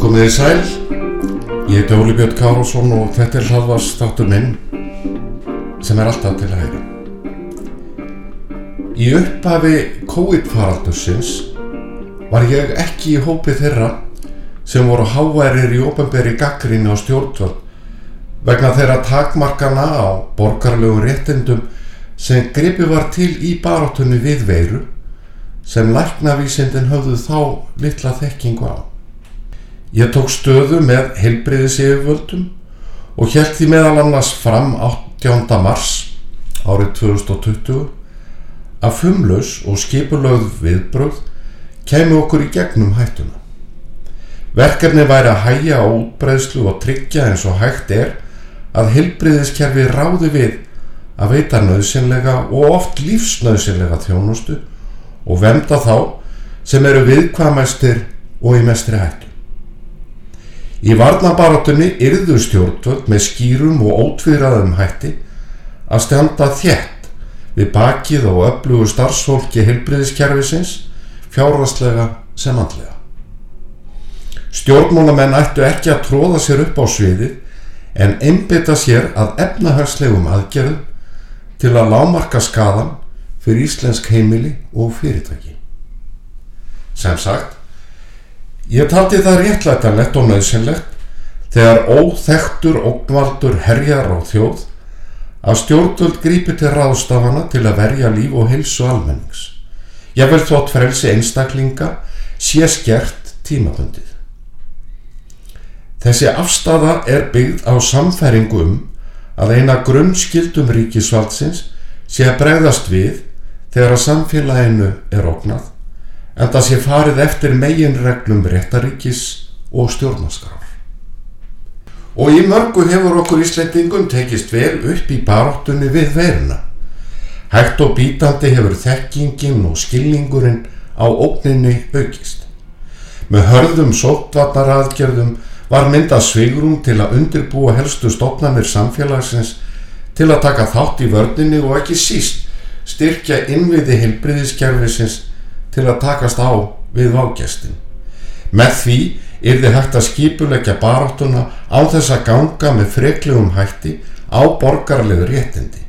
Komið þið sæl, ég heiti Óli Björn Kárásson og þetta er hlaðvast þáttur minn sem er alltaf til að heyra. Í upphafi COVID-faraldursins var ég ekki í hópi þeirra sem voru háværir í ofanberi gaggrinni á stjórnvöld vegna þeirra takmarkana á borgarlegu réttindum sem gripi var til í barátunni við veiru sem læknavísindin höfðu þá litla þekkingu á. Ég tók stöðu með heilbriðis yfirvöldum og held því meðal annars fram 18. mars árið 2020 að fumlaus og skipulögð viðbröð kemur okkur í gegnum hættuna. Verkefni væri að hæja á útbreðslu og tryggja eins og hægt er að heilbriðiskerfi ráði við að veita nöðsynlega og oft lífsnöðsynlega þjónustu og venda þá sem eru viðkvæmæstir og í mestri hættu. Í varnabaratunni yrðu stjórnvöld með skýrum og ótviðraðum hætti að stjanda þjætt við bakið og öflugu starfsfólki heilbriðiskerfisins fjárhastlega sem andlega. Stjórnmálamenn ættu ekki að tróða sér upp á sviði en einbytta sér að efnahagslegum aðgerðum til að lámarka skadan fyrir íslensk heimili og fyrirtæki. Sem sagt, Ég taldi það réttlætanlegt og nöðsynlegt þegar óþektur ógnvaldur herjar á þjóð að stjórnvöld grípi til ráðstafana til að verja líf og heilsu almennings. Ég vel þótt frelsi einstaklinga sé skert tímabundið. Þessi afstafa er byggð á samfæringu um að eina grunnskildum ríkisvaldsins sé að bregðast við þegar að samfélaginu er ógnað en það sé farið eftir meginreglum réttaríkis og stjórnaskrar. Og í mörgu hefur okkur Íslandingum tekist vel upp í baráttunni við veruna. Hægt og bítandi hefur þekkingin og skilningurinn á ógninni aukist. Með hörðum sóttvarnaraðgerðum var myndað svigrum til að undirbúa helstu stopnarnir samfélagsins til að taka þátt í vördninni og ekki síst styrkja innviði heilbriðiskerfisins til að takast á við vágestin. Með því er þið hægt að skipulegja baráttuna á þess að ganga með freklegum hætti á borgarlegu réttindi.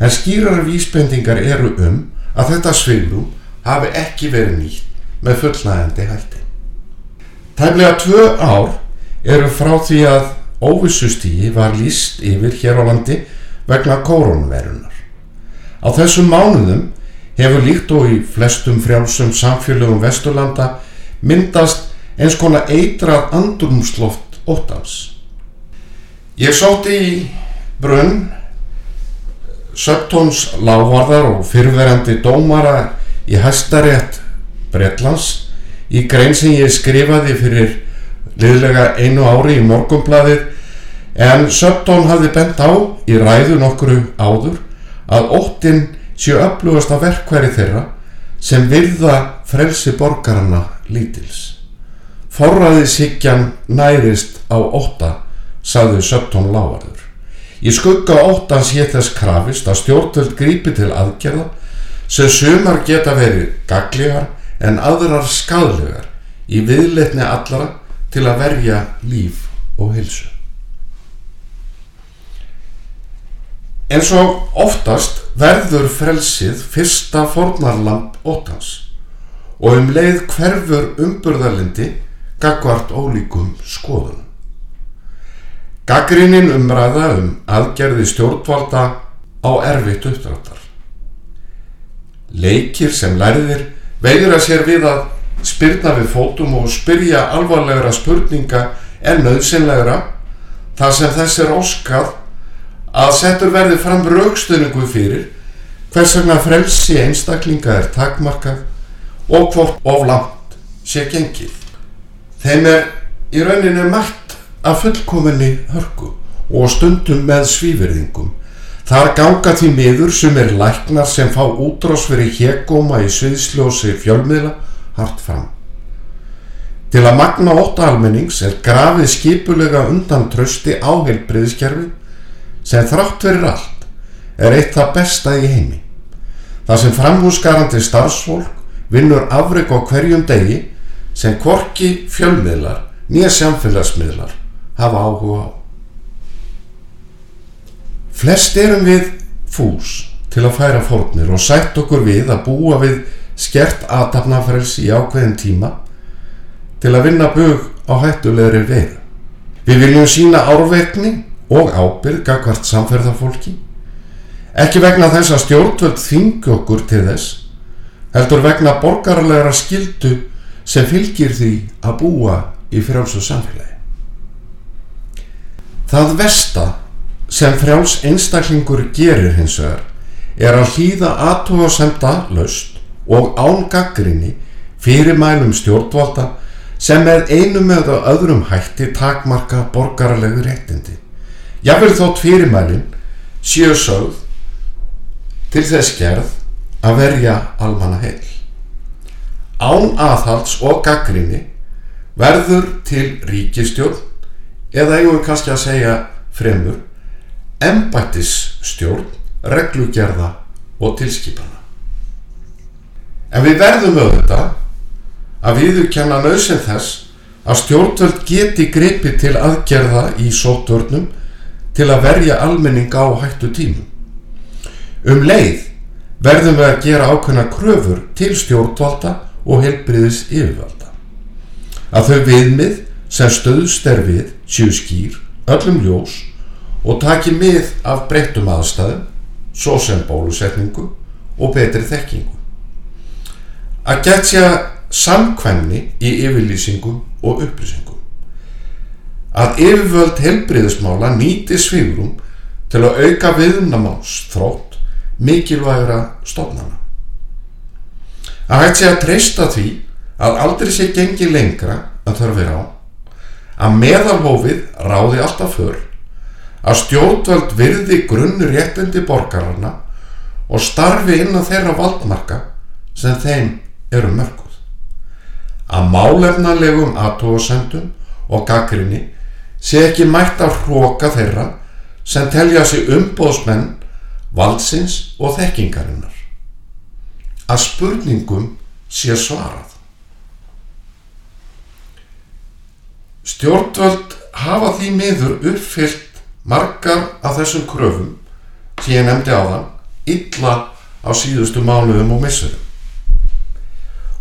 En skýrar vísbendingar eru um að þetta svigrum hafi ekki verið nýtt með fullnægandi hætti. Tæmlega tvö ár eru frá því að óvissustígi var líst yfir hér á landi vegna kórunverunar. Á þessum mánuðum hefur líkt og í flestum frjálsum samfélögum Vesturlanda myndast eins konar eitrað andrumsloft óttans. Ég sótti í brunn Söptóns lávarðar og fyrverandi dómara í hæstarétt Breitlands í grein sem ég skrifaði fyrir liðlega einu ári í morgumblaðir en Söptón hafði bent á í ræðu nokkru áður að óttinn séu öflugast á verkværi þeirra sem virða frelsi borgarna lítils. Forraði síkjan nærist á ótta, saðu Söptón Lávarður. Í skugga óttans hétt þess krafist að stjórnvöld grípi til aðgerða sem sumar geta verið gagligar en aðrar skadlegar í viðleitni allara til að verja líf og hilsu. En svo oftast verður frelsið fyrsta fornarlamp ótans og um leið hverfur umburðalindi gagvart ólíkum skoðun. Gaggrinnin umræða um aðgerði stjórnvalda á erfitt uppdráttar. Leikir sem lærðir veiður að sér við að spyrna við fótum og spyrja alvarlegra spurninga en nöðsynlegra þar sem þess er óskað að settur verði fram raukstöningu fyrir hvers vegna frelsi einstaklinga er takmarkað og hvort of langt sé gengið. Þeim er í rauninu mætt að fullkominni hörku og stundum með svíverðingum. Þar ganga því miður sem er læknar sem fá útrás fyrir hegóma í sviðsljósi fjölmiðla hart fram. Til að magna óta almennings er grafið skipulega undan trösti á heilbriðiskerfi sem þrátt verir allt er eitt það besta í heimi. Það sem framhúsgarandi starfsfólk vinnur afreg á hverjum degi sem korki fjölmiðlar nýja samfélagsmiðlar hafa áhuga á. Flest erum við fús til að færa fórnir og sætt okkur við að búa við skert aðtapnafrelsi í ákveðin tíma til að vinna bug á hættulegri veru. Við viljum sína árveikni og ábyrga hvert samferðarfólki, ekki vegna þess að stjórnvöld þingi okkur til þess, heldur vegna borgarlegra skildu sem fylgir því að búa í frjálsu samfélagi. Það versta sem frjáls einstaklingur gerir hins vegar er að hlýða aðtóðasemta laust og án gaggrinni fyrir mælum stjórnvalda sem með einum eða öðrum hætti takmarka borgarlegu réttindi. Jáfnveg þótt fyrirmælin séu sögð til þess gerð að verja almanna heil. Án aðhalds og gaggrinni verður til ríkistjórn eða eigum við kannski að segja fremur embættisstjórn, reglugerða og tilskipana. En við verðum auðvitað að viðurkenna nöðsinn þess að stjórnvöld geti greipið til aðgerða í sótvörnum til að verja almenning á hættu tímum. Um leið verðum við að gera ákveðna kröfur til stjórnvalda og helbriðis yfirvalda. Að þau viðmið sem stöðust er við séu skýr, öllum ljós og taki mið af breyttum aðstæðum, svo sem bólusetningu og betri þekkingu. Að að samkvæmni í yfirlýsingum og upplýsingum. Að yfirvöld helbriðismála nýti svigrum til að auka viðnamáls þrótt mikilvægra stofnana. Að hægt sé að treysta því að aldrei sé gengi lengra að þarf vera á, að meðalhófið ráði alltaf för, að stjórnvöld virði grunn réttindi borgararna og starfi inn á þeirra valdmarka sem þeim eru mörguð. Að málefnalegum aðtóðsendum og gaggrinni sé ekki mætt að hróka þeirra sem telja sig umbóðsmenn valdsins og þekkingarinnar. Að spurningum sé svarað. Stjórnvöld hafa því miður uppfyllt margar af þessum kröfum sem ég nefndi á þann illa á síðustu mánuðum og missurum.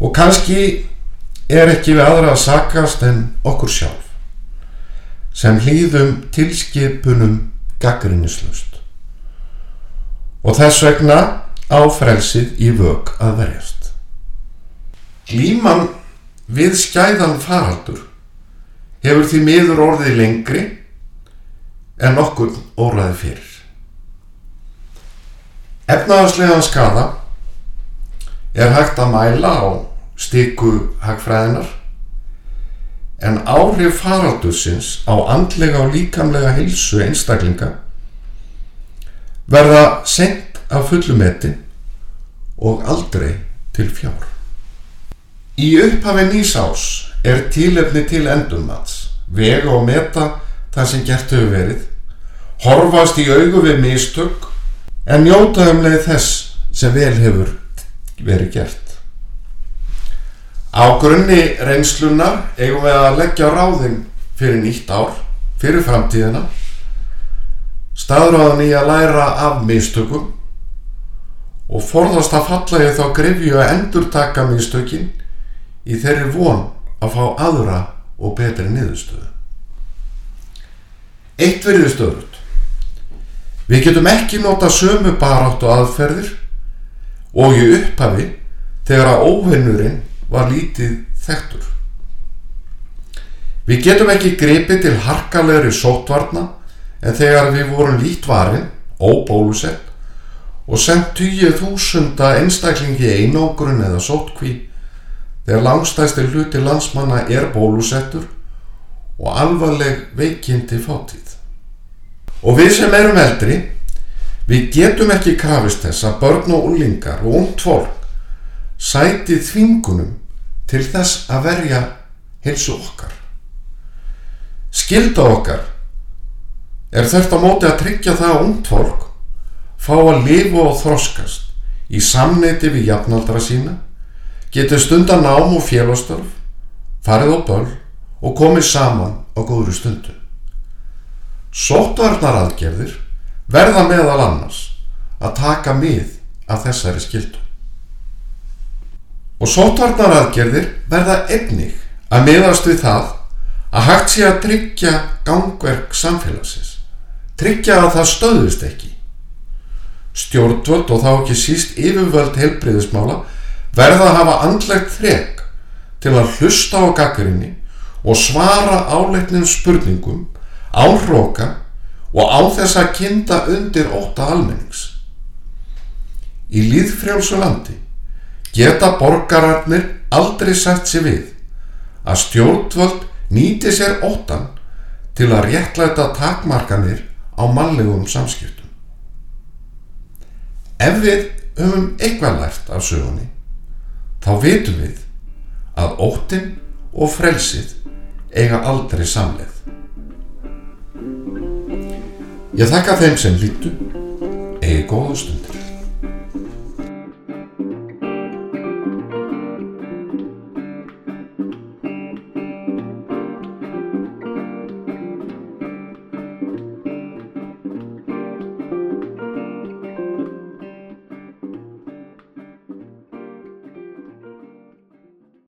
Og kannski er ekki við aðra að sakast en okkur sjálf sem hlýðum tilskipunum gaggrinnislust og þess vegna á frelsið í vög að verjast. Glíman við skæðan faraldur hefur því miður orðið lengri en okkur óraði fyrir. Efnaðarslegan skada er hægt að mæla á stiku hagfræðinar en áhrif faraldursins á andlega og líkamlega heilsu einstaklinga verða senkt af fullumeti og aldrei til fjár. Í upphafi nýsás er tílefni til endurmats, vega og meta það sem gert hefur verið, horfast í augu við mistök en njóta um leið þess sem vel hefur verið gert. Á grunni reynslunar eigum við að leggja ráðin fyrir nýtt ár, fyrir framtíðina, staðráðan í að læra af mistökum og forðast að falla ég þá grefju að endur taka mistökin í þeirri von að fá aðra og betri niðurstöðu. Eitt verið stöðut. Við getum ekki nota sömu barátt og aðferðir og í upphafi þegar að óvinnurinn var lítið þektur. Við getum ekki gripið til harkalegri sótvarna en þegar við vorum lít varin, óbólusett og sendt tíu þúsunda einstaklingi einógrun eða sótkví þegar langstæðstir hluti landsmanna er bólusettur og alvarleg veikindi fátíð. Og við sem erum eldri, við getum ekki krafist þess að börn og úlingar og ungt fólk sæti þvingunum til þess að verja hilsu okkar. Skilda okkar er þetta móti að tryggja það að ungt fólk fá að lifa og þroskast í samneiti við jafnaldra sína, getur stundan nám og félagstörf, farið á böl og komið saman á góðru stundu. Sótvarnar aðgerðir verða meðal annars að taka mið af þessari skildu. Og sótvarnar aðgerðir verða einnig að miðast við það að hægt sé að tryggja gangverk samfélagsins, tryggja að það stöðust ekki. Stjórnvöld og þá ekki síst yfirvöld heilbriðismála verða að hafa andlegt þrek til að hlusta á gaggrinni og svara áleitnum spurningum áhróka og á þess að kynnta undir óta almennings. Í líðfrjálsu landi geta borgararnir aldrei sagt sér við að stjórnvöld nýti sér ótan til að réttlæta takmarkanir á mannlegum samskiptum. Ef við höfum eitthvað lært af sögunni, þá vitum við að óttin og frelsið eiga aldrei samleið. Ég þakka þeim sem lítu, eigi góða stundir.